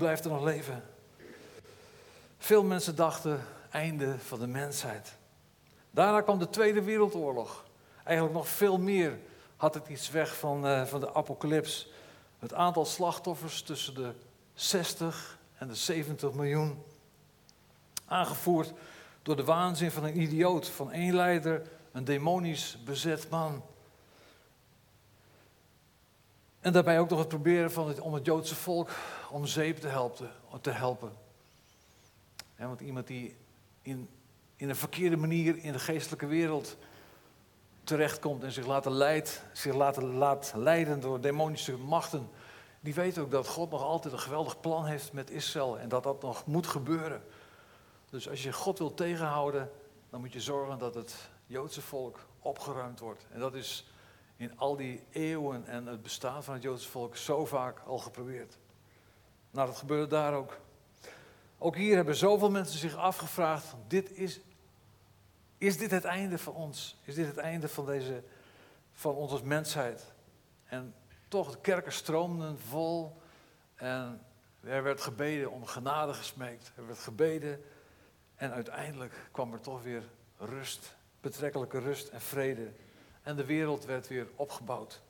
blijft er nog leven. Veel mensen dachten, einde van de mensheid. Daarna kwam de Tweede Wereldoorlog. Eigenlijk nog veel meer had het iets weg van, uh, van de apocalyps. Het aantal slachtoffers tussen de 60 en de 70 miljoen. Aangevoerd door de waanzin van een idioot, van één leider, een demonisch bezet man. En daarbij ook nog het proberen van het, om het Joodse volk om zeep te helpen. Te helpen. want iemand die in, in een verkeerde manier in de geestelijke wereld terechtkomt en zich, laten leid, zich laten, laat leiden door demonische machten, die weet ook dat God nog altijd een geweldig plan heeft met Israël en dat dat nog moet gebeuren. Dus als je God wil tegenhouden, dan moet je zorgen dat het Joodse volk opgeruimd wordt. En dat is in al die eeuwen en het bestaan van het Joodse volk zo vaak al geprobeerd. Nou, dat gebeurde daar ook. Ook hier hebben zoveel mensen zich afgevraagd: dit is, is dit het einde van ons? Is dit het einde van, deze, van ons als mensheid? En toch, de kerken stroomden vol en er werd gebeden om genade gesmeekt. Er werd gebeden en uiteindelijk kwam er toch weer rust, betrekkelijke rust en vrede. En de wereld werd weer opgebouwd.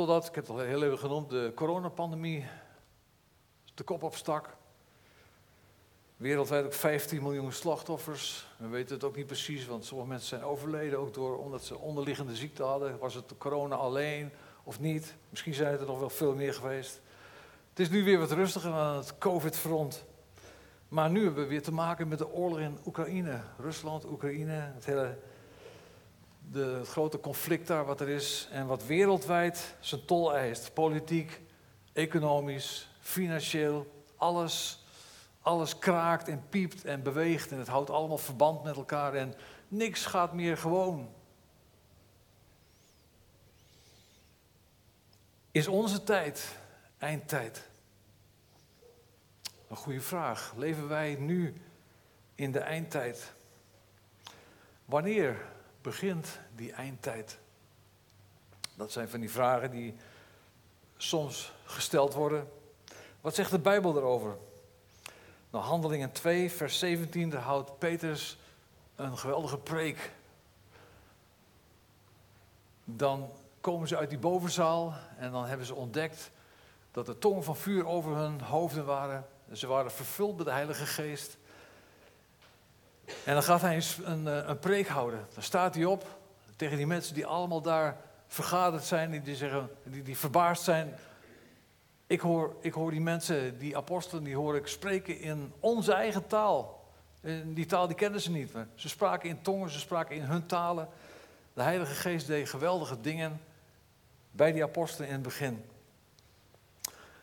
Totdat, ik heb het al heel even genoemd, de coronapandemie de kop opstak. Wereldwijd ook 15 miljoen slachtoffers. We weten het ook niet precies, want sommige mensen zijn overleden ook door, omdat ze onderliggende ziekte hadden. Was het de corona alleen of niet? Misschien zijn het er nog wel veel meer geweest. Het is nu weer wat rustiger aan het COVID-front. Maar nu hebben we weer te maken met de oorlog in Oekraïne. Rusland, Oekraïne, het hele de, het grote conflict daar wat er is. En wat wereldwijd zijn tol eist. Politiek, economisch, financieel. Alles, alles kraakt en piept en beweegt. En het houdt allemaal verband met elkaar. En niks gaat meer gewoon. Is onze tijd eindtijd? Een goede vraag. Leven wij nu in de eindtijd? Wanneer begint die eindtijd? Dat zijn van die vragen die soms gesteld worden. Wat zegt de Bijbel erover? Nou, Handelingen 2, vers 17, daar houdt Petrus een geweldige preek. Dan komen ze uit die bovenzaal en dan hebben ze ontdekt dat de tongen van vuur over hun hoofden waren. Ze waren vervuld met de Heilige Geest. En dan gaat hij een, een, een preek houden. Dan staat hij op tegen die mensen die allemaal daar vergaderd zijn, die, die, zeggen, die, die verbaasd zijn. Ik hoor, ik hoor die mensen, die apostelen, die hoor ik spreken in onze eigen taal. Die taal die kennen ze niet. Ze spraken in tongen, ze spraken in hun talen. De Heilige Geest deed geweldige dingen bij die apostelen in het begin.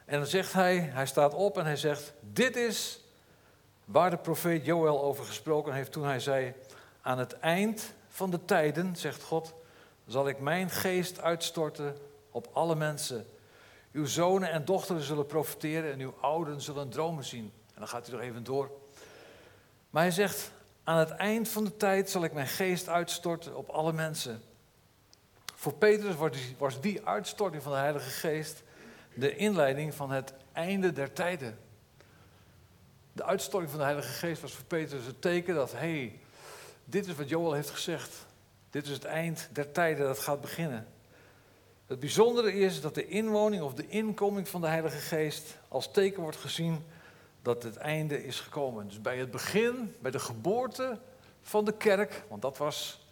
En dan zegt hij, hij staat op en hij zegt, dit is waar de profeet Joël over gesproken heeft toen hij zei, aan het eind van de tijden, zegt God, zal ik mijn geest uitstorten op alle mensen. Uw zonen en dochteren zullen profiteren en uw ouderen zullen dromen zien. En dan gaat hij nog even door. Maar hij zegt, aan het eind van de tijd zal ik mijn geest uitstorten op alle mensen. Voor Petrus was die uitstorting van de Heilige Geest de inleiding van het einde der tijden. De uitstorting van de Heilige Geest was voor Petrus het teken dat, hé, hey, dit is wat Joel heeft gezegd. Dit is het eind der tijden dat gaat beginnen. Het bijzondere is dat de inwoning of de inkoming van de Heilige Geest als teken wordt gezien dat het einde is gekomen. Dus bij het begin, bij de geboorte van de kerk, want dat was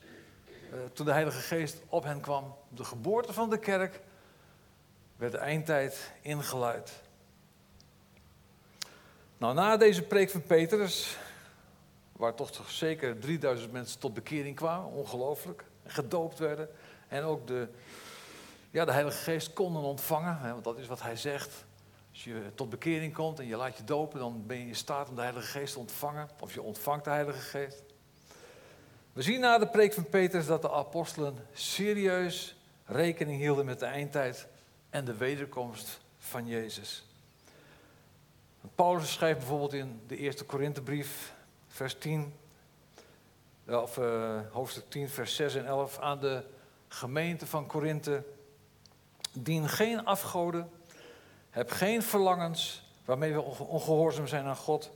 uh, toen de Heilige Geest op hen kwam, de geboorte van de kerk, werd de eindtijd ingeluid. Nou, na deze preek van Petrus, waar toch, zeker 3000 mensen tot bekering kwamen, ongelooflijk, gedoopt werden, en ook de, ja, de Heilige Geest konden ontvangen, hè, want dat is wat hij zegt. Als je tot bekering komt en je laat je dopen, dan ben je in staat om de Heilige Geest te ontvangen, of je ontvangt de Heilige Geest. We zien na de preek van Petrus dat de apostelen serieus rekening hielden met de eindtijd en de wederkomst van Jezus. Paulus schrijft bijvoorbeeld in de eerste Korinthebrief, vers 10, of uh, hoofdstuk 10, vers 6 en 11, aan de gemeente van Korinthe. Dien geen afgoden, Heb geen verlangens waarmee we ongehoorzaam zijn aan God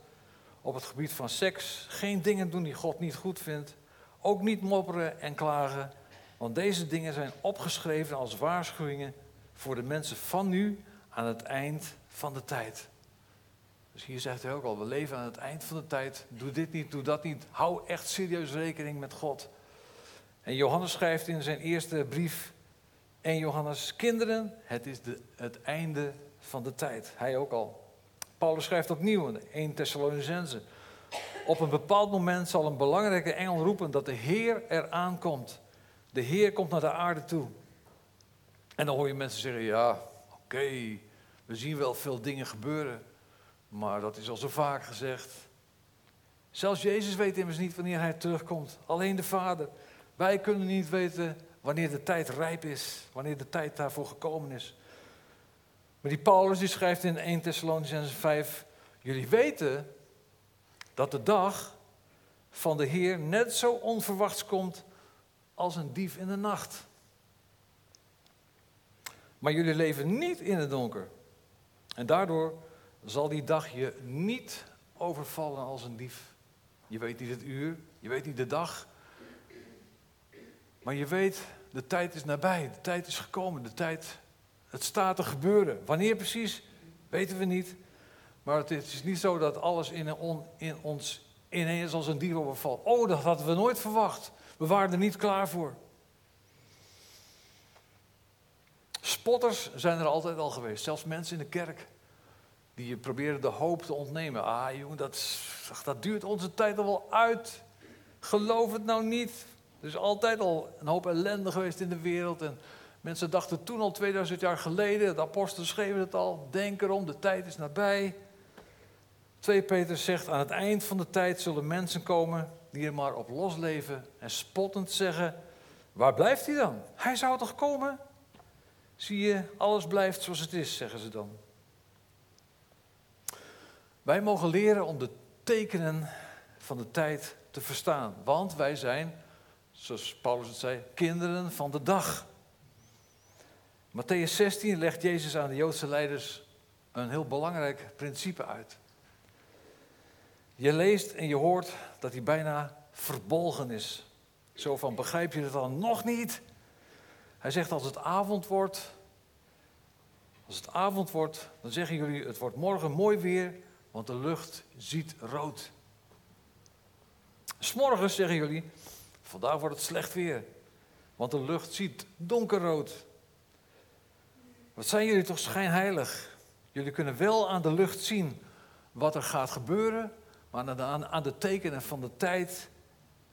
op het gebied van seks. Geen dingen doen die God niet goed vindt. Ook niet mopperen en klagen. Want deze dingen zijn opgeschreven als waarschuwingen voor de mensen van nu aan het eind van de tijd. Dus hier zegt hij ook al, we leven aan het eind van de tijd. Doe dit niet, doe dat niet. Hou echt serieus rekening met God. En Johannes schrijft in zijn eerste brief, en Johannes, kinderen, het is de, het einde van de tijd. Hij ook al. Paulus schrijft opnieuw in 1 Thessalonicense. Op een bepaald moment zal een belangrijke engel roepen dat de Heer eraan komt. De Heer komt naar de aarde toe. En dan hoor je mensen zeggen, ja, oké, we zien wel veel dingen gebeuren. Maar dat is al zo vaak gezegd. Zelfs Jezus weet immers niet wanneer hij terugkomt. Alleen de Vader. Wij kunnen niet weten wanneer de tijd rijp is, wanneer de tijd daarvoor gekomen is. Maar die Paulus die schrijft in 1 Thessalonians 5, jullie weten dat de dag van de Heer net zo onverwachts komt als een dief in de nacht. Maar jullie leven niet in het donker. En daardoor zal die dag je niet overvallen als een dief. Je weet niet het uur, je weet niet de dag. Maar je weet, de tijd is nabij, de tijd is gekomen, de tijd, het staat te gebeuren. Wanneer precies, weten we niet. Maar het is niet zo dat alles in, in ons ineens als een dier overvalt. Oh, dat hadden we nooit verwacht. We waren er niet klaar voor. Spotters zijn er altijd al geweest, zelfs mensen in de kerk. Die je proberen de hoop te ontnemen. Ah jongen, dat, dat duurt onze tijd al wel uit. Geloof het nou niet. Er is altijd al een hoop ellende geweest in de wereld. En mensen dachten toen al 2000 jaar geleden, de apostelen schreven het al, denk erom, de tijd is nabij. 2 Peter zegt, aan het eind van de tijd zullen mensen komen die er maar op losleven en spottend zeggen, waar blijft hij dan? Hij zou toch komen? Zie je, alles blijft zoals het is, zeggen ze dan. Wij mogen leren om de tekenen van de tijd te verstaan, want wij zijn, zoals Paulus het zei, kinderen van de dag. Matthäus 16 legt Jezus aan de Joodse leiders een heel belangrijk principe uit. Je leest en je hoort dat hij bijna verbolgen is. Zo van, begrijp je het dan nog niet? Hij zegt, als het avond wordt, als het avond wordt, dan zeggen jullie, het wordt morgen mooi weer, want de lucht ziet rood. S'morgens zeggen jullie, vandaag wordt het slecht weer, want de lucht ziet donkerrood. Wat zijn jullie toch schijnheilig? Jullie kunnen wel aan de lucht zien wat er gaat gebeuren, maar aan, de tekenen van de tijd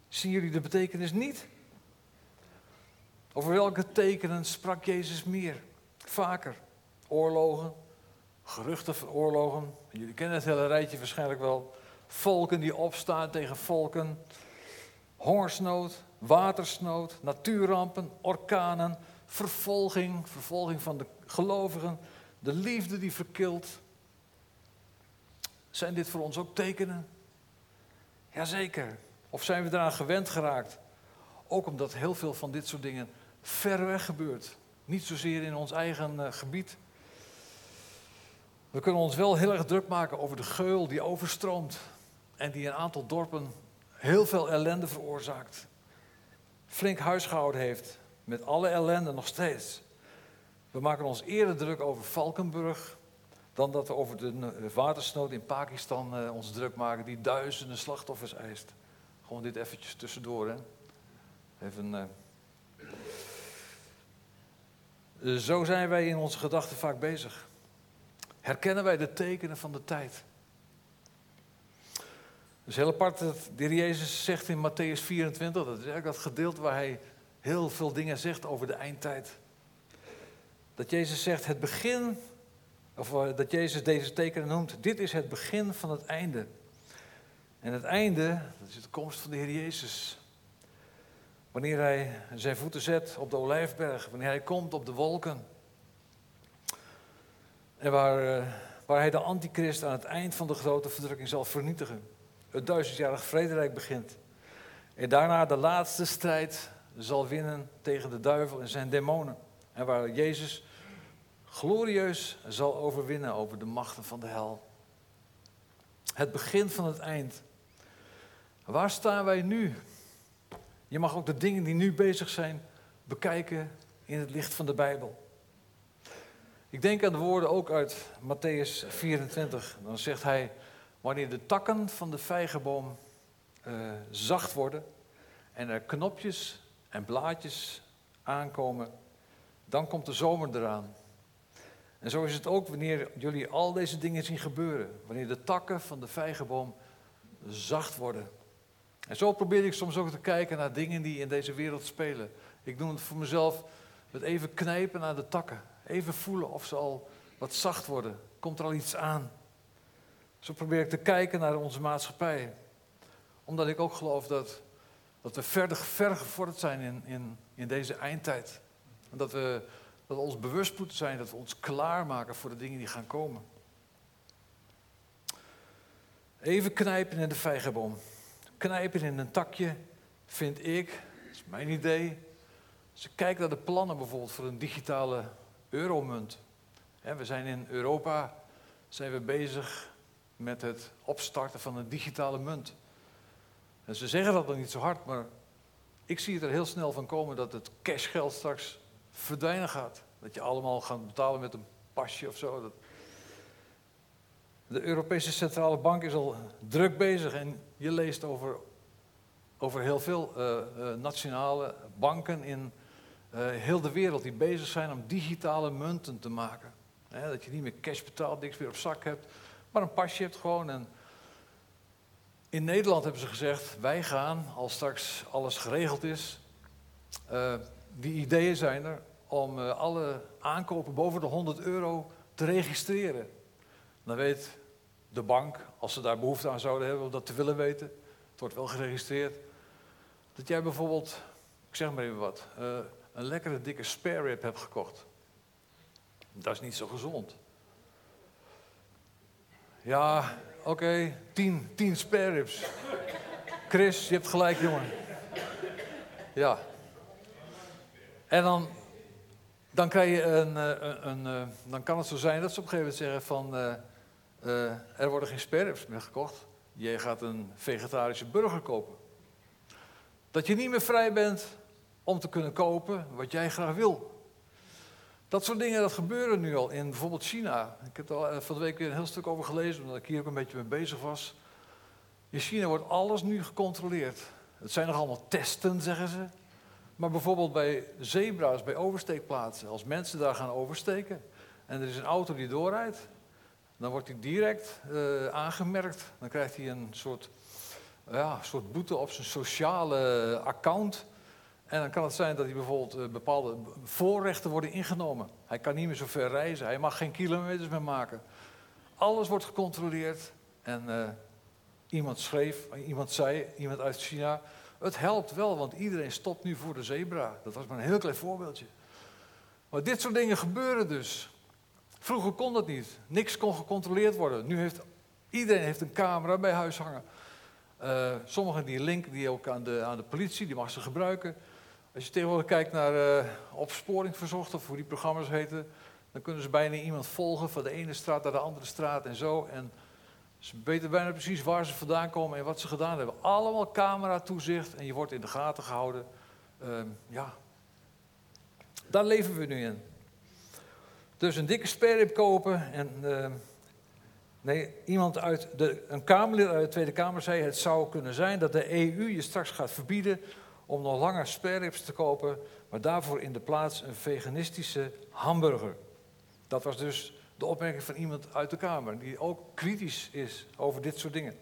zien jullie de betekenis niet. Over welke tekenen sprak Jezus meer, vaker? Oorlogen, geruchten van oorlogen. Jullie kennen het hele rijtje waarschijnlijk wel. Volken die opstaan tegen volken. Hongersnood, watersnood, natuurrampen, orkanen, vervolging, vervolging van de gelovigen, de liefde die verkilt. Zijn dit voor ons ook tekenen? Jazeker. Of zijn we eraan gewend geraakt? Ook omdat heel veel van dit soort dingen ver weg gebeurt. Niet zozeer in ons eigen uh, gebied. We kunnen ons wel heel erg druk maken over de geul die overstroomt en die een aantal dorpen heel veel ellende veroorzaakt. Flink huisgehouden heeft, met alle ellende nog steeds. We maken ons eerder druk over Valkenburg dan dat we over de watersnood in Pakistan uh, ons druk maken die duizenden slachtoffers eist. Gewoon dit eventjes tussendoor. Hè? Even, uh... Zo zijn wij in onze gedachten vaak bezig. Herkennen wij de tekenen van de tijd? Dus heel apart dat de Jezus zegt in Matthäus 24, dat is eigenlijk dat gedeelte waar hij heel veel dingen zegt over de eindtijd. Dat Jezus zegt, het begin, of eh, dat Jezus deze tekenen noemt, dit is het begin van het einde. En het einde, dat is de komst van de Heer Jezus. Wanneer hij zijn voeten zet op de olijfberg, wanneer hij komt op de wolken. En waar, eh, waar hij de antichrist aan het eind van de grote verdrukking zal vernietigen. Het duizendjarig vrederijk begint. En daarna de laatste strijd zal winnen tegen de duivel en zijn demonen. En waar Jezus glorieus zal overwinnen over de machten van de hel. Het begin van het eind. Waar staan wij nu? Je mag ook de dingen die nu bezig zijn bekijken in het licht van de Bijbel. Ik denk aan de woorden ook uit Matthäus 24. Dan zegt hij, wanneer de takken van de vijgenboom uh, zacht worden en er knopjes en blaadjes aankomen, dan komt de zomer eraan. En zo is het ook wanneer jullie al deze dingen zien gebeuren. Wanneer de takken van de vijgenboom zacht worden. En zo probeer ik soms ook te kijken naar dingen die in deze wereld spelen. Ik noem het voor mezelf het even knijpen naar de takken. Even voelen of ze al wat zacht worden. Komt er al iets aan? Zo probeer ik te kijken naar onze maatschappij. Omdat ik ook geloof dat, dat we verder, ver gevorderd zijn in, in, in deze eindtijd. Dat we, dat ons bewust moeten zijn, dat we ons klaarmaken voor de dingen die gaan komen. Even knijpen in de vijgenboom. Knijpen in een takje, vind ik, dat is mijn idee. Als kijkt naar de plannen bijvoorbeeld voor een digitale euromunt. We zijn in Europa zijn we bezig met het opstarten van een digitale munt. En ze zeggen dat nog niet zo hard, maar ik zie het er heel snel van komen dat het cashgeld straks verdwijnen gaat. Dat je allemaal gaat betalen met een pasje of zo. De Europese Centrale Bank is al druk bezig en je leest over, over heel veel uh, uh, nationale banken in heel de wereld die bezig zijn om digitale munten te maken. dat je niet meer cash betaalt, niks meer op zak hebt, maar een pasje hebt gewoon. En in Nederland hebben ze gezegd, wij gaan, als straks alles geregeld is, uh, die ideeën zijn er, om uh, alle aankopen boven de 100 euro te registreren. Dan weet de bank, als ze daar behoefte aan zouden hebben om dat te willen weten, het wordt wel geregistreerd, dat jij bijvoorbeeld, ik zeg maar even wat, een lekkere dikke spare rib heb gekocht. Dat is niet zo gezond. Ja, oké, okay, tien, tien spare ribs. Chris, je hebt gelijk, jongen. Ja. En dan, dan, krijg je een, eh, een, eh, dan kan het zo zijn dat ze op een gegeven moment zeggen van... Uh, er worden geen spare ribs meer gekocht. Je gaat een vegetarische burger kopen. Dat je niet meer vrij bent om te kunnen kopen wat jij graag wil. Dat soort dingen, dat gebeuren nu al in bijvoorbeeld China. Ik heb er eh, van de week weer een heel stuk over gelezen, omdat ik hier ook een beetje mee bezig was. In China wordt alles nu gecontroleerd. Het zijn nog allemaal testen, zeggen ze. Maar bijvoorbeeld bij zebra's, bij oversteekplaatsen, als mensen daar gaan oversteken en er is een auto die doorrijdt, dan wordt hij direct uh, aangemerkt. Dan krijgt hij een soort, ja, soort boete op zijn sociale account. En dan kan het zijn dat hij bijvoorbeeld eh, bepaalde voorrechten worden ingenomen. Hij kan niet meer zo ver reizen, hij mag geen kilometers meer maken. Alles wordt gecontroleerd. En uh, iemand schreef, iemand zei, iemand uit China, het helpt wel, want iedereen stopt nu voor de zebra. Dat was maar een heel klein voorbeeldje. Maar dit soort dingen gebeuren dus. Vroeger kon dat niet. Niks kon gecontroleerd worden. Nu heeft iedereen heeft een camera bij huis hangen. Uh, sommigen die linken die ook aan de, aan de politie, die mag ze gebruiken. Als je tegenwoordig kijkt naar uh, opsporing verzocht, of hoe die programma's heten, dan kunnen ze bijna iemand volgen van de ene straat naar de andere straat en zo. En ze weten bijna precies waar ze vandaan komen en wat ze gedaan hebben. Allemaal camera-toezicht en je wordt in de gaten gehouden. Uh, ja, daar leven we nu in. Dus een dikke sperrip kopen en... Uh, nee, iemand uit de, een Kamerlid uit de Tweede Kamer zei: het zou kunnen zijn dat de EU je straks gaat verbieden om nog langer spareribs te kopen, maar daarvoor in de plaats een veganistische hamburger. Dat was dus de opmerking van iemand uit de Kamer, die ook kritisch is over dit soort dingen.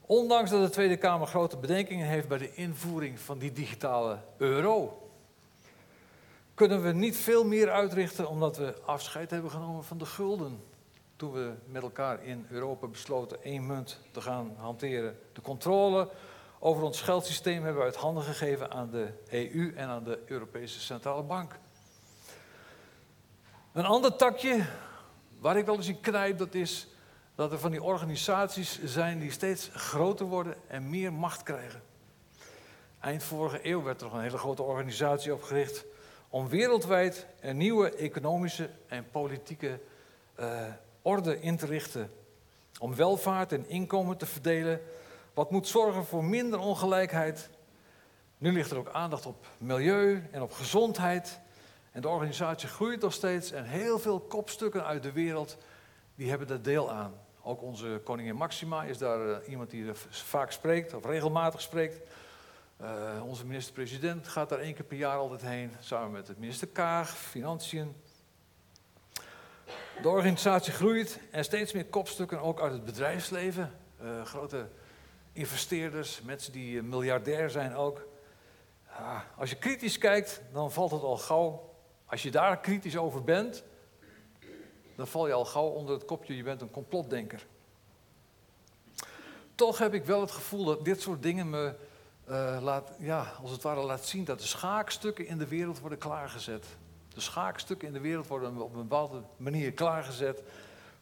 Ondanks dat de Tweede Kamer grote bedenkingen heeft bij de invoering van die digitale euro, kunnen we niet veel meer uitrichten omdat we afscheid hebben genomen van de gulden. Toen we met elkaar in Europa besloten één munt te gaan hanteren. De controle over ons geldsysteem hebben we uit handen gegeven aan de EU en aan de Europese Centrale Bank. Een ander takje waar ik wel eens in knijp, dat is dat er van die organisaties zijn die steeds groter worden en meer macht krijgen. Eind vorige eeuw werd er nog een hele grote organisatie opgericht om wereldwijd een nieuwe economische en politieke uh, orde in te richten. Om welvaart en inkomen te verdelen, wat moet zorgen voor minder ongelijkheid. Nu ligt er ook aandacht op milieu en op gezondheid. En de organisatie groeit nog steeds en heel veel kopstukken uit de wereld die hebben daar deel aan. Ook onze koningin Maxima is daar uh, iemand die er vaak spreekt, of regelmatig spreekt. Uh, onze minister-president gaat daar één keer per jaar altijd heen, samen met het minister Kaag, Financiën. De organisatie groeit en steeds meer kopstukken ook uit het bedrijfsleven. Uh, grote investeerders, mensen die miljardair zijn ook. Uh, als je kritisch kijkt, dan valt het al gauw. Als je daar kritisch over bent, dan val je al gauw onder het kopje, je bent een complotdenker. Toch heb ik wel het gevoel dat dit soort dingen me uh, laat, ja, als het ware laat zien dat de schaakstukken in de wereld worden klaargezet. De schaakstukken in de wereld worden op een bepaalde manier klaargezet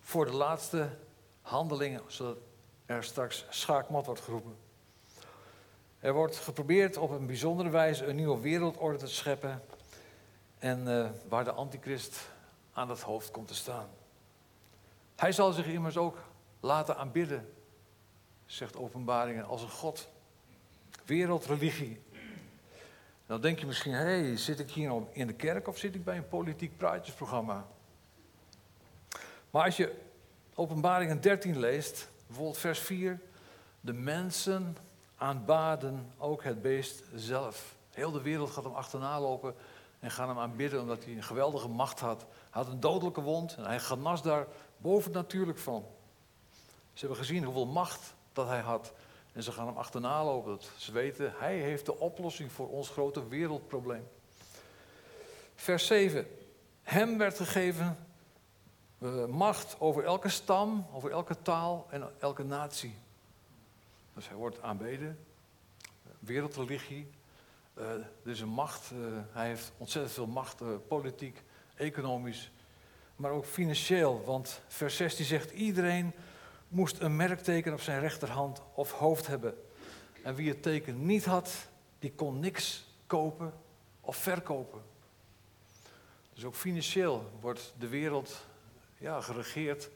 voor de laatste handelingen, zodat er straks schaakmat wordt geroepen. Er wordt geprobeerd op een bijzondere wijze een nieuwe wereldorde te scheppen. En uh, waar de antichrist aan het hoofd komt te staan. Hij zal zich immers ook laten aanbidden, zegt Openbaringen, als een God. Wereldreligie. Dan denk je misschien, hé, hey, zit ik hier nou in de kerk of zit ik bij een politiek praatjesprogramma? Maar als je Openbaringen 13 leest, bijvoorbeeld vers 4, de mensen aanbaden ook het beest zelf. Heel de wereld gaat hem achterna lopen en gaan hem aanbidden omdat hij een geweldige macht had had een dodelijke wond en hij genas daar bovennatuurlijk van. Ze hebben gezien hoeveel macht dat hij had. En ze gaan hem achterna lopen. Ze weten, hij heeft de oplossing voor ons grote wereldprobleem. Vers 7. Hem werd gegeven macht over elke stam, over elke taal en elke natie. Dus hij wordt aanbeden. Wereldreligie. Uh, is een macht. Uh, hij heeft ontzettend veel macht, politiek, economisch, maar ook financieel. Want vers 16 zegt: iedereen moest een merkteken op zijn rechterhand of hoofd hebben. En wie het teken niet had, die kon niks kopen of verkopen. Dus ook financieel wordt de wereld ja, geregeerd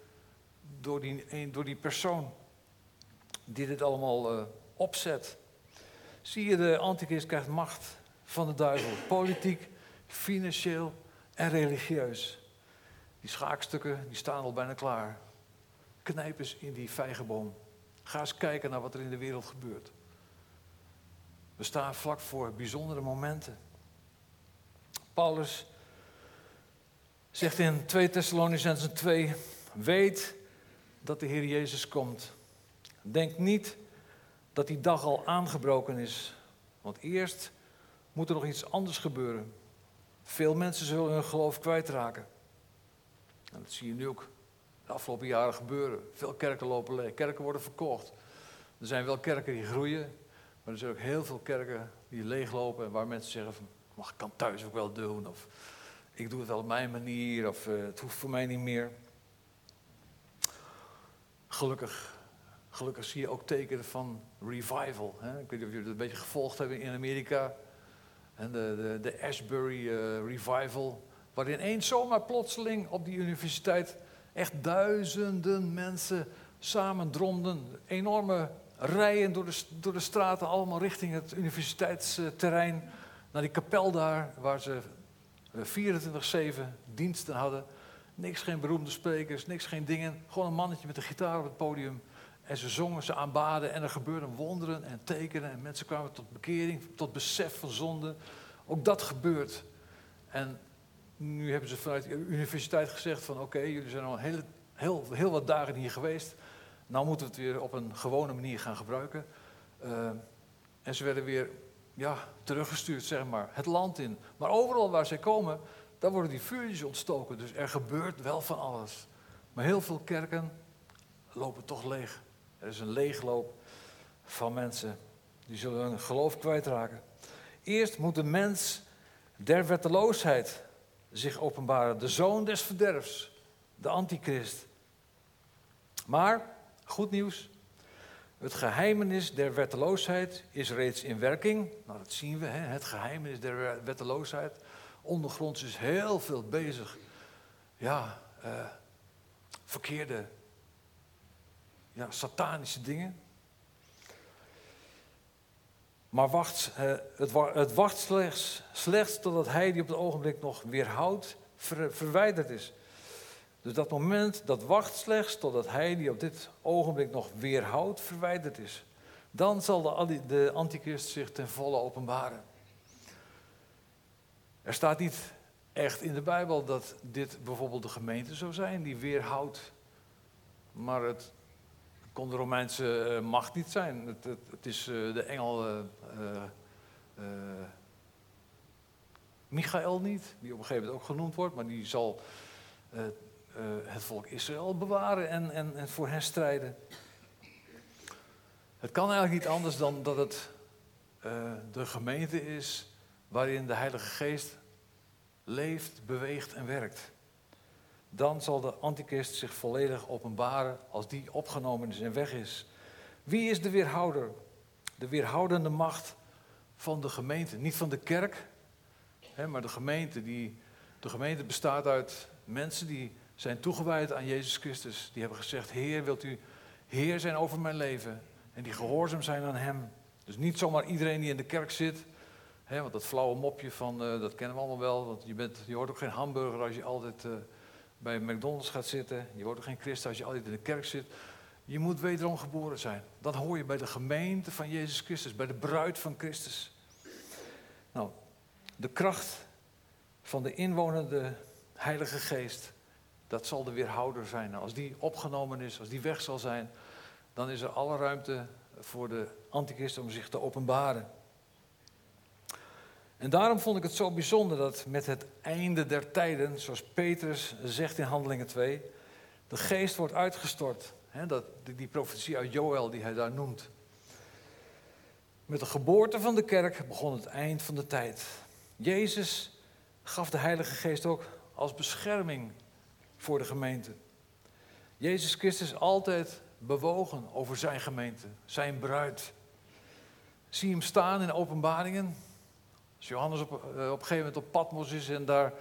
door die, door die persoon die dit allemaal uh, opzet. Zie je, de antichrist krijgt macht van de duivel. Politiek, financieel en religieus. Die schaakstukken die staan al bijna klaar. Knijp eens in die vijgenboom. Ga eens kijken naar wat er in de wereld gebeurt. We staan vlak voor bijzondere momenten. Paulus zegt in 2 Thessalonicenzen 2: Weet dat de Heer Jezus komt. Denk niet dat die dag al aangebroken is. Want eerst moet er nog iets anders gebeuren. Veel mensen zullen hun geloof kwijtraken. En dat zie je nu ook de afgelopen jaren gebeuren. Veel kerken lopen leeg. Kerken worden verkocht. Er zijn wel kerken die groeien, maar er zijn ook heel veel kerken die leeglopen en waar mensen zeggen van, mag ik kan thuis ook wel doen of ik doe het wel op mijn manier of uh, het hoeft voor mij niet meer. Gelukkig, gelukkig zie je ook tekenen van revival. Hè? Ik weet niet of jullie het een beetje gevolgd hebben in Amerika. En de, de, de Ashbury uh, Revival, waarin eens zomaar plotseling op die universiteit echt duizenden mensen samen dromden. Enorme rijen door de, door de straten, allemaal richting het universiteitsterrein. Naar die kapel daar, waar ze 24-7 diensten hadden. Niks, geen beroemde sprekers, niks, geen dingen. Gewoon een mannetje met een gitaar op het podium. En ze zongen, ze aanbaden en er gebeurden wonderen en tekenen. En mensen kwamen tot bekering, tot besef van zonde. Ook dat gebeurt. En nu hebben ze vanuit de universiteit gezegd van oké, jullie zijn al heel, heel, heel wat dagen hier geweest. Nou moeten we het weer op een gewone manier gaan gebruiken. Uh, en ze werden weer ja, teruggestuurd, zeg maar, het land in. Maar overal waar zij komen, daar worden die vuurtjes ontstoken. Dus er gebeurt wel van alles. Maar heel veel kerken lopen toch leeg. Er is een leegloop van mensen. Die zullen hun geloof kwijtraken. Eerst moet de mens der wetteloosheid zich openbaren. De zoon des verderfs. De antichrist. Maar, goed nieuws. Het geheimenis der wetteloosheid is reeds in werking. Nou, dat zien we, hè? het geheimenis der wetteloosheid. ondergronds is heel veel bezig. Ja, uh, verkeerde, ja, satanische dingen. Maar wacht, uh, het, het, wacht slechts, slechts totdat hij die op het ogenblik nog weerhoudt, ver, verwijderd is. Dus dat moment, dat wacht slechts totdat hij die op dit ogenblik nog weerhoudt, verwijderd is. Dan zal de, de antichrist zich ten volle openbaren. Er staat niet echt in de Bijbel dat dit bijvoorbeeld de gemeente zou zijn die weerhoudt. Maar het kon de Romeinse eh, macht niet zijn. Het, het, is uh, de engel uh, Michael niet, die op een gegeven moment ook genoemd wordt, maar die zal het volk Israël bewaren en, en, en voor hen strijden. Het kan eigenlijk niet anders dan dat het de gemeente is waarin de Heilige Geest leeft, beweegt en werkt. Dan zal de antichrist zich volledig openbaren als die opgenomen is en weg is. Wie is de weerhouder? De weerhoudende macht van de gemeente. Niet van de kerk, hè, maar de gemeente. Die, de gemeente bestaat uit mensen die zijn toegewijd aan Jezus Christus. Die hebben gezegd, Heer, wilt u Heer zijn over mijn leven? En die gehoorzaam zijn aan Hem. Dus niet zomaar iedereen die in de kerk zit want dat flauwe mopje van, uh, dat kennen we allemaal wel. Want je, bent, je wordt ook geen hamburger als je altijd uh, bij McDonald's gaat zitten. Je wordt ook geen christen als je altijd in de kerk zit. Je moet wederom geboren zijn. Dan hoor je bij de gemeente van Jezus Christus, bij de bruid van Christus. Nou, de kracht van de inwonende Heilige Geest, dat zal de weerhouder zijn. Als die opgenomen is, als die weg zal zijn, dan is er alle ruimte voor de antichrist om zich te openbaren. En daarom vond ik het zo bijzonder dat met het einde der tijden, zoals Petrus zegt in Handelingen 2, de geest wordt uitgestort. dat, die, die profetie uit Joël die hij daar noemt. Met de geboorte van de kerk begon het eind van de tijd. Jezus gaf de Heilige Geest ook als bescherming voor de gemeente. Jezus Christus is altijd bewogen over zijn gemeente, zijn bruid. Zie hem staan in openbaringen, als Johannes op, eh, op een gegeven moment op Patmos is en daar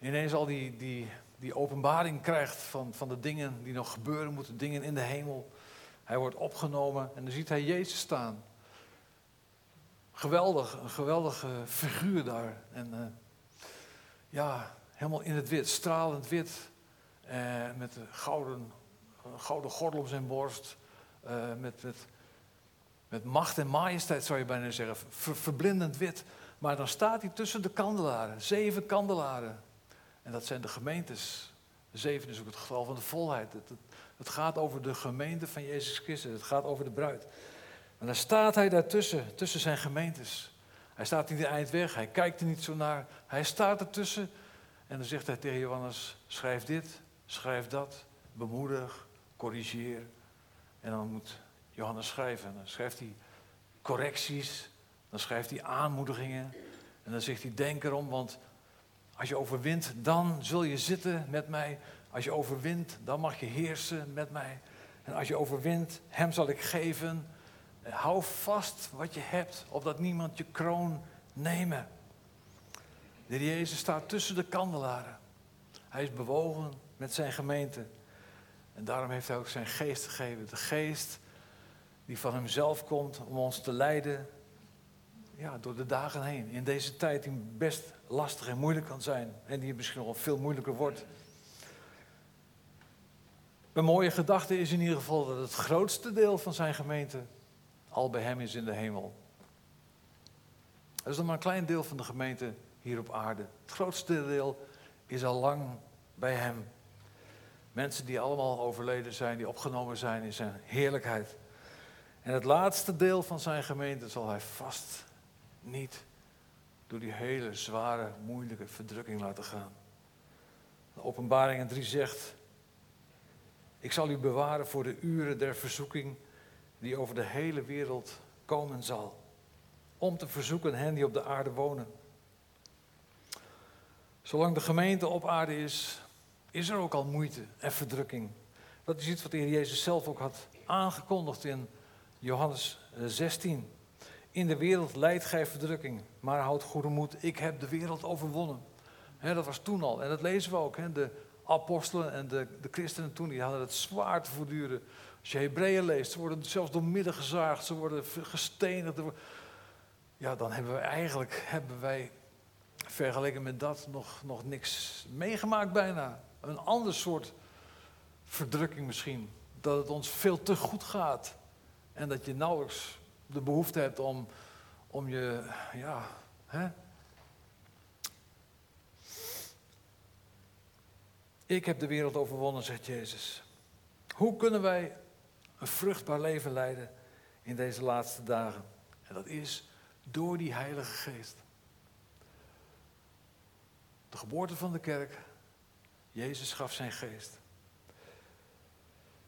ineens al die, die, die openbaring krijgt van, van de dingen die nog gebeuren moeten, dingen in de hemel. Hij wordt opgenomen en dan ziet hij Jezus staan. Geweldig, een geweldige figuur daar. En uh, ja, helemaal in het wit, stralend wit. Uh, met een gouden, gouden gordel om zijn borst. Uh, met, met, macht en majesteit zou je bijna zeggen. Ver, verblindend wit. Maar dan staat hij tussen de kandelaren, zeven kandelaren. En dat zijn de gemeentes. Zeven is ook het geval van de volheid. Het, het, gaat over de gemeente van Jezus Christus. Het gaat over de bruid. En dan staat hij daartussen, tussen zijn gemeentes. Hij staat niet eind weg, hij kijkt er niet zo naar. Hij staat ertussen. En dan zegt hij tegen Johannes: schrijf dit, schrijf dat, bemoedig, corrigeer. En dan moet Johannes schrijven. En dan schrijft hij correcties, dan schrijft hij aanmoedigingen. En dan zegt hij: Denk erom, want als je overwint, dan zul je zitten met mij. Als je overwint, dan mag je heersen met mij. En als je overwint, hem zal ik geven. Hou vast wat je hebt, opdat niemand je kroon nemen. De Jezus staat tussen de kandelaren. Hij is bewogen met zijn gemeente. En daarom heeft hij ook zijn geest gegeven. De geest die van hemzelf komt om ons te leiden ja, door de dagen heen. In deze tijd die best lastig en moeilijk kan zijn. En die misschien nog veel moeilijker wordt. Een mooie gedachte is in ieder geval dat het grootste deel van zijn gemeente al bij hem is in de hemel. Dat is nog maar een klein deel van de gemeente hier op aarde. Het grootste deel is al lang bij hem. Mensen die allemaal overleden zijn, die opgenomen zijn in zijn heerlijkheid. En het laatste deel van zijn gemeente zal hij vast niet door die hele zware, moeilijke verdrukking laten gaan. De openbaring 3 zegt, ik zal u bewaren voor de uren der verzoeking die over de hele wereld komen zal. Om te verzoeken hen die op de aarde wonen. Zolang de gemeente op aarde is, is er ook al moeite en verdrukking. Dat is iets wat de Heer Jezus zelf ook had aangekondigd in Johannes 16. In de wereld leidt gij verdrukking, maar houd goede moed. Ik heb de wereld overwonnen. dat was toen al. En dat lezen we ook. de apostelen en de, de christenen toen, die hadden het zwaar te voortduren. Als je Hebreeën leest, ze worden zelfs door midden gezaagd, ze worden gestenigd. Ja, dan hebben we eigenlijk, hebben wij vergeleken met dat nog, nog niks meegemaakt bijna. Een ander soort verdrukking misschien. Dat het ons veel te goed gaat. En dat je nauwelijks de behoefte hebt om, om je, ja, hè? Ik heb de wereld overwonnen, zegt Jezus. Hoe kunnen wij een vruchtbaar leven leiden in deze laatste dagen? En dat is door die Heilige Geest. De geboorte van de kerk. Jezus gaf zijn geest.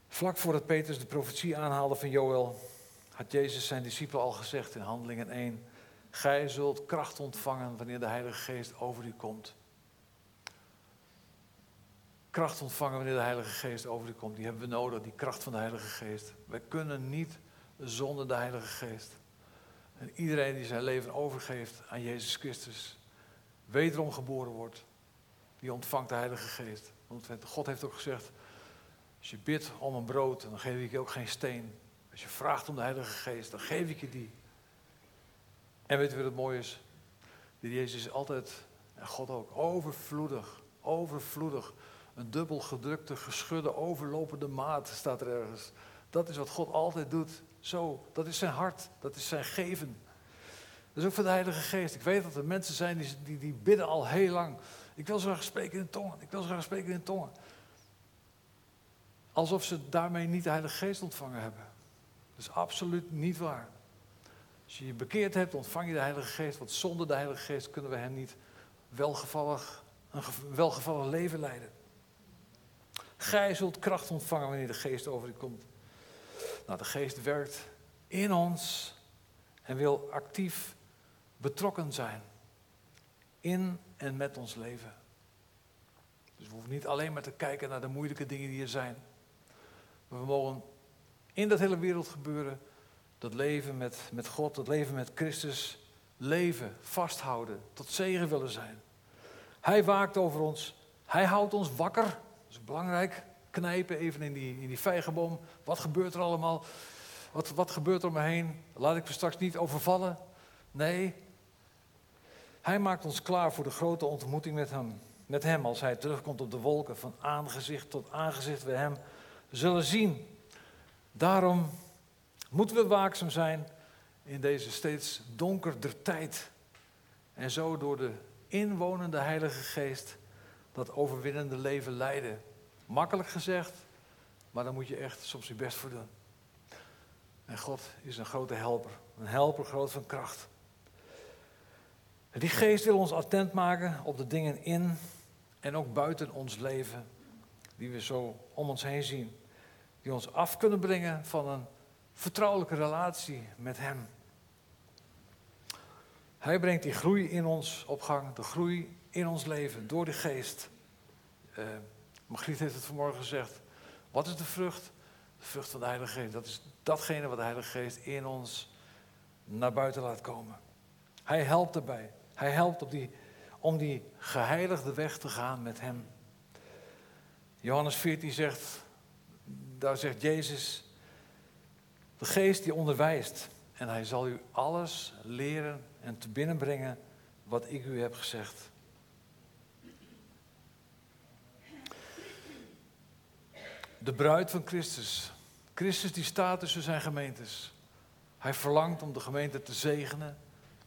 Vlak voordat Petrus de profetie aanhaalde van Joël, had Jezus zijn discipelen al gezegd in Handelingen 1: Gij zult kracht ontvangen wanneer de Heilige Geest over u komt. Kracht ontvangen wanneer de Heilige Geest over u komt. Die hebben we nodig, die kracht van de Heilige Geest. Wij kunnen niet zonder de Heilige Geest. En iedereen die zijn leven overgeeft aan Jezus Christus, wederom geboren wordt, die ontvangt de Heilige Geest. Want God heeft ook gezegd, als je bidt om een brood, dan geef ik je ook geen steen. Als je vraagt om de Heilige Geest, dan geef ik je die. En weet je wat het mooie is? Die Jezus is altijd, en God ook, overvloedig, overvloedig. Een dubbel gedrukte, geschudde, overlopende maat staat er ergens. Dat is wat God altijd doet. Zo, dat is zijn hart, dat is zijn geven. Is ook voor de Heilige Geest. Ik weet dat er mensen zijn die, die, die bidden al heel lang. Ik wil zo graag spreken in tongen. Ik wil zo graag spreken in tongen. Alsof ze daarmee niet de Heilige Geest ontvangen hebben. Dat is absoluut niet waar. Als je je bekeerd hebt, ontvang je de Heilige Geest. Want zonder de Heilige Geest kunnen we hem niet welgevallig, een welgevallig leven leiden. Gij zult kracht ontvangen wanneer de Geest over u komt. Nou, de Geest werkt in ons en wil actief betrokken zijn in en met ons leven. Dus we hoeven niet alleen maar te kijken naar de moeilijke dingen die er zijn. Maar we mogen in dat hele wereld gebeuren, dat leven met, met God, dat leven met Christus, leven, vasthouden, tot zegen willen zijn. Hij waakt over ons, hij houdt ons wakker, dat is belangrijk. Knijpen even in die, in die vijgenboom, wat gebeurt er allemaal? Wat, wat gebeurt er om me heen? Laat ik me straks niet overvallen. Nee, hij maakt ons klaar voor de grote ontmoeting met hem. Met hem als hij terugkomt op de wolken, van aangezicht tot aangezicht we hem zullen zien. Daarom moeten we waakzaam zijn in deze steeds donkerder tijd. En zo door de inwonende Heilige Geest dat overwinnende leven leiden. Makkelijk gezegd, maar daar moet je echt soms je best voor doen. En God is een grote helper, een helper groot van kracht. Die geest wil ons attent maken op de dingen in en ook buiten ons leven, die we zo om ons heen zien die ons af kunnen brengen van een vertrouwelijke relatie met Hem. Hij brengt die groei in ons op gang, de groei in ons leven door de geest. Uh, Margriet heeft het vanmorgen gezegd. Wat is de vrucht? De vrucht van de Heilige Geest. Dat is datgene wat de Heilige Geest in ons naar buiten laat komen. Hij helpt erbij. Hij helpt op die, om die geheiligde weg te gaan met Hem. Johannes 14 zegt, daar zegt Jezus, de geest die onderwijst en hij zal u alles leren en te binnenbrengen wat ik u heb gezegd. De bruid van Christus. Christus die staat tussen zijn gemeentes. Hij verlangt om de gemeente te zegenen,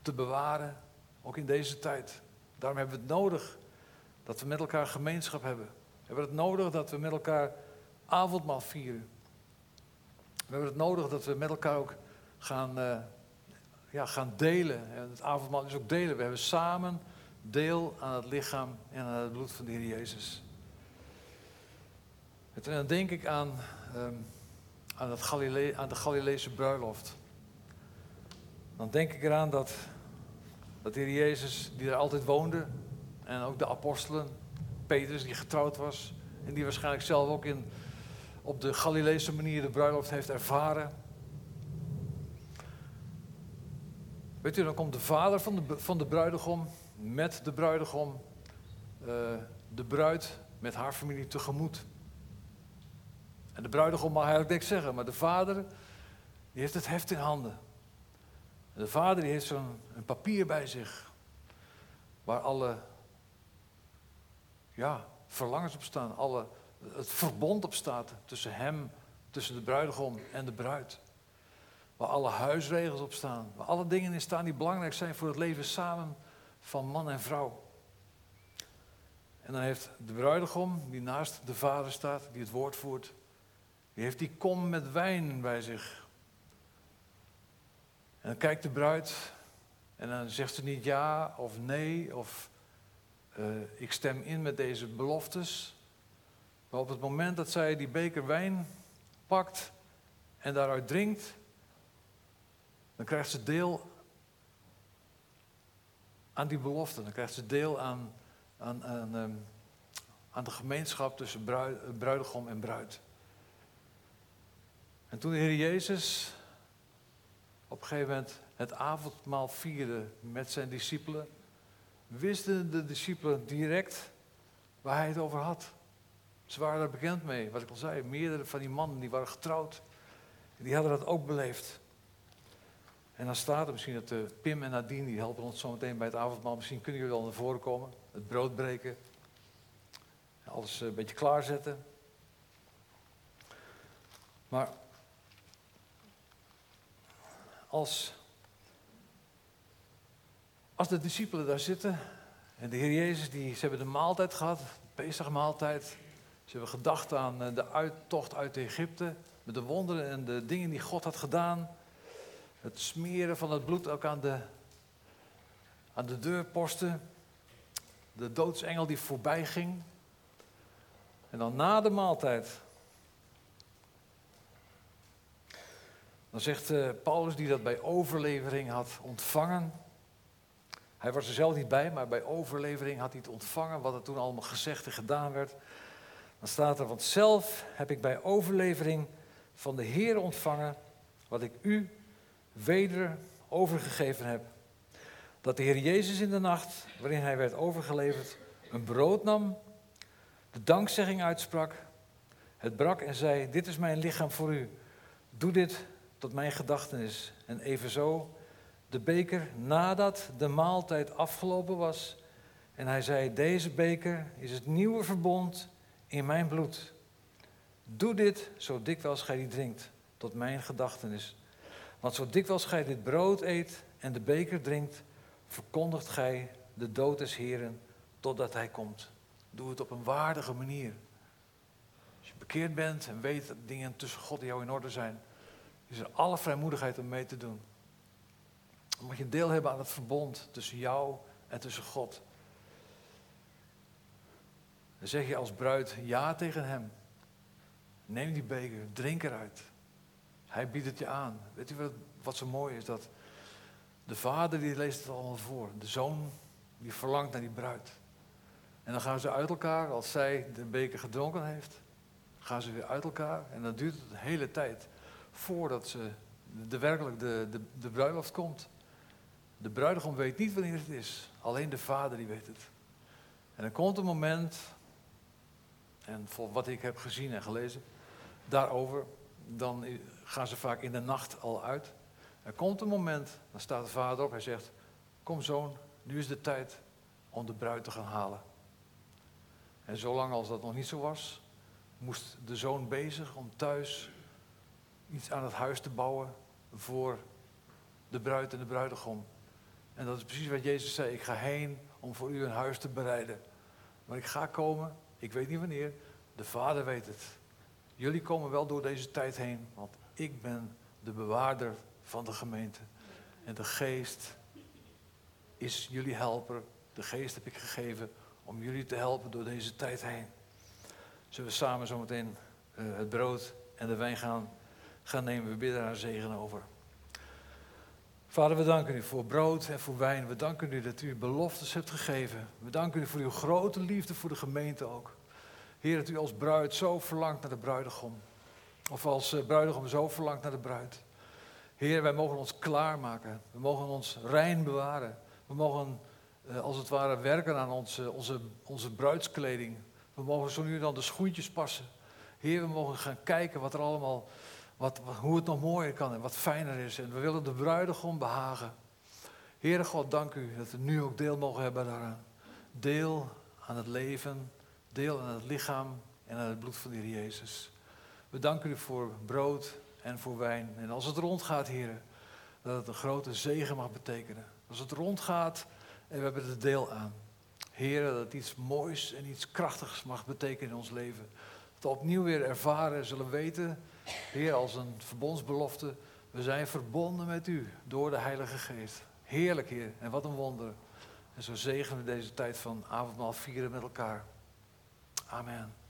te bewaren, ook in deze tijd. Daarom hebben we het nodig dat we met elkaar gemeenschap hebben. We hebben het nodig dat we met elkaar avondmaal vieren. We hebben het nodig dat we met elkaar ook gaan, uh, ja, gaan delen. En het avondmaal is ook delen. We hebben samen deel aan het lichaam en aan het bloed van de Heer Jezus. En dan denk ik aan, um, aan, het aan de Galileese bruiloft. Dan denk ik eraan dat, dat de Heer Jezus, die er altijd woonde, en ook de apostelen, Petrus, die getrouwd was, en die waarschijnlijk zelf ook in op de Galileese manier de bruiloft heeft ervaren. Weet u, dan komt de vader van de, van de bruidegom met de bruidegom, uh, de bruid met haar familie tegemoet. En de bruidegom mag eigenlijk niks zeggen, maar de vader die heeft het heft in handen. De vader heeft zo'n papier bij zich, waar alle ja, verlangens op staan, alle, het verbond op staat tussen hem, tussen de bruidegom en de bruid. Waar alle huisregels op staan, waar alle dingen in staan die belangrijk zijn voor het leven samen van man en vrouw. En dan heeft de bruidegom, die naast de vader staat, die het woord voert, die heeft die kom met wijn bij zich. En dan kijkt de bruid en dan zegt ze niet ja of nee of uh, ik stem in met deze beloftes. Maar op het moment dat zij die beker wijn pakt en daaruit drinkt, dan krijgt ze deel aan die belofte. Dan krijgt ze deel aan, aan, aan, ehm, aan de gemeenschap tussen bruid, bruidegom en bruid. En toen de Heer Jezus op een gegeven moment het avondmaal vierde met zijn discipelen, wisten de discipelen direct waar hij het over had. Ze waren er bekend mee, wat ik al zei. Meerdere van die mannen die waren getrouwd. Die hadden dat ook beleefd. En dan staat er misschien dat uh, Pim en Nadine, die helpen ons zo meteen bij het avondmaal. Misschien kunnen jullie wel naar voren komen. Het brood breken. Alles uh, een beetje klaarzetten. Maar als, als de discipelen daar zitten en de Heer Jezus, die, ze hebben de maaltijd gehad, de Pesachmaaltijd. Ze hebben gedacht aan eh, de uittocht uit Egypte, met de wonderen en de dingen die God had gedaan. Het smeren van het bloed ook aan de, aan de deurposten. De doodsengel die voorbij ging. En dan na de maaltijd Dan zegt uh, Paulus, die dat bij overlevering had ontvangen. Hij was er zelf niet bij, maar bij overlevering had hij het ontvangen, wat er toen allemaal gezegd en gedaan werd. Dan staat er, want zelf heb ik bij overlevering van de Heer ontvangen, wat ik u weder overgegeven heb. Dat de Heer Jezus in de nacht, waarin hij werd overgeleverd, een brood nam, de dankzegging uitsprak, het brak en zei, dit is mijn lichaam voor u. Doe dit tot mijn gedachtenis. En evenzo de beker nadat de maaltijd afgelopen was. En hij zei, deze beker is het nieuwe verbond in mijn bloed. Doe dit zo dikwijls gij die drinkt, tot mijn gedachtenis. Want zo dikwijls gij dit brood eet en de beker drinkt, verkondigt gij de dood des Heren totdat hij komt. Doe het op een waardige manier. Als je bekeerd bent en weet dat dingen tussen God en jou in orde zijn, is er alle vrijmoedigheid om mee te doen. Omdat je deel hebben aan het verbond tussen jou en tussen God. Dan zeg je als bruid ja tegen hem. Neem die beker, drink eruit. Hij biedt het je aan. Weet u wat, wat zo mooi is? Dat de vader die leest het allemaal voor. De zoon die verlangt naar die bruid. En dan gaan ze uit elkaar, als zij de beker gedronken heeft, gaan ze weer uit elkaar. En dan duurt het een hele tijd voordat ze de, werkelijk de, de, de bruiloft komt. De bruidegom weet niet wanneer het is. Alleen de vader die weet het. En er komt een moment, en voor wat ik heb gezien en gelezen, daarover, dan gaan ze vaak in de nacht al uit. Er komt een moment, dan staat de vader op, hij zegt, kom zoon, nu is de tijd om de bruid te gaan halen. En zolang als dat nog niet zo was, moest de zoon bezig om thuis iets aan het huis te bouwen voor de bruid en de bruidegom. En dat is precies wat Jezus zei. Ik ga heen om voor u een huis te bereiden. Maar ik ga komen, ik weet niet wanneer. De Vader weet het. Jullie komen wel door deze tijd heen, want ik ben de bewaarder van de gemeente. En de geest is jullie helper. De geest heb ik gegeven om jullie te helpen door deze tijd heen. Zullen we samen zometeen uh, het brood en de wijn gaan gaan nemen. We bidden daar zegen over. Vader, we danken u voor brood en voor wijn. We danken u dat u beloftes hebt gegeven. We danken u voor uw grote liefde voor de gemeente ook. Heer, dat u als bruid zo verlangt naar de bruidegom. Of als eh, bruidegom zo verlangt naar de bruid. Heer, wij mogen ons klaarmaken. We mogen ons rein bewaren. We mogen eh, als het ware werken aan onze, onze, onze bruidskleding. We mogen zo nu dan de schoentjes passen. Heer, we mogen gaan kijken wat er allemaal, wat, hoe het nog mooier kan en wat fijner is. En we willen de bruidegom behagen. Heere God, dank u dat we nu ook deel mogen hebben daaraan. Deel aan het leven, deel aan het lichaam en aan het bloed van de Heer Jezus. We danken u voor brood en voor wijn. En als het rondgaat, heren, dat het een grote zegen mag betekenen. Als het rondgaat en we hebben er deel aan. Heren, dat het iets moois en iets krachtigs mag betekenen in ons leven. Dat we opnieuw weer ervaren, zullen weten, Heer, als een verbondsbelofte, we zijn verbonden met u door de Heilige Geest. Heerlijk, Heer, en wat een wonder. En zo zegenen we deze tijd van avondmaal vieren met elkaar. Amen.